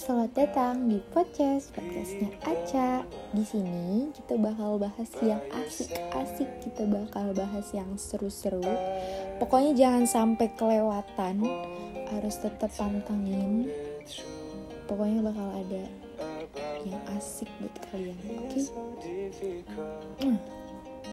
Selamat datang di podcast podcastnya Aca. Di sini kita bakal bahas yang asik-asik, kita bakal bahas yang seru-seru. Pokoknya jangan sampai kelewatan, harus tetap pantengin. Pokoknya bakal ada yang asik buat kalian, oke? Okay? Hmm.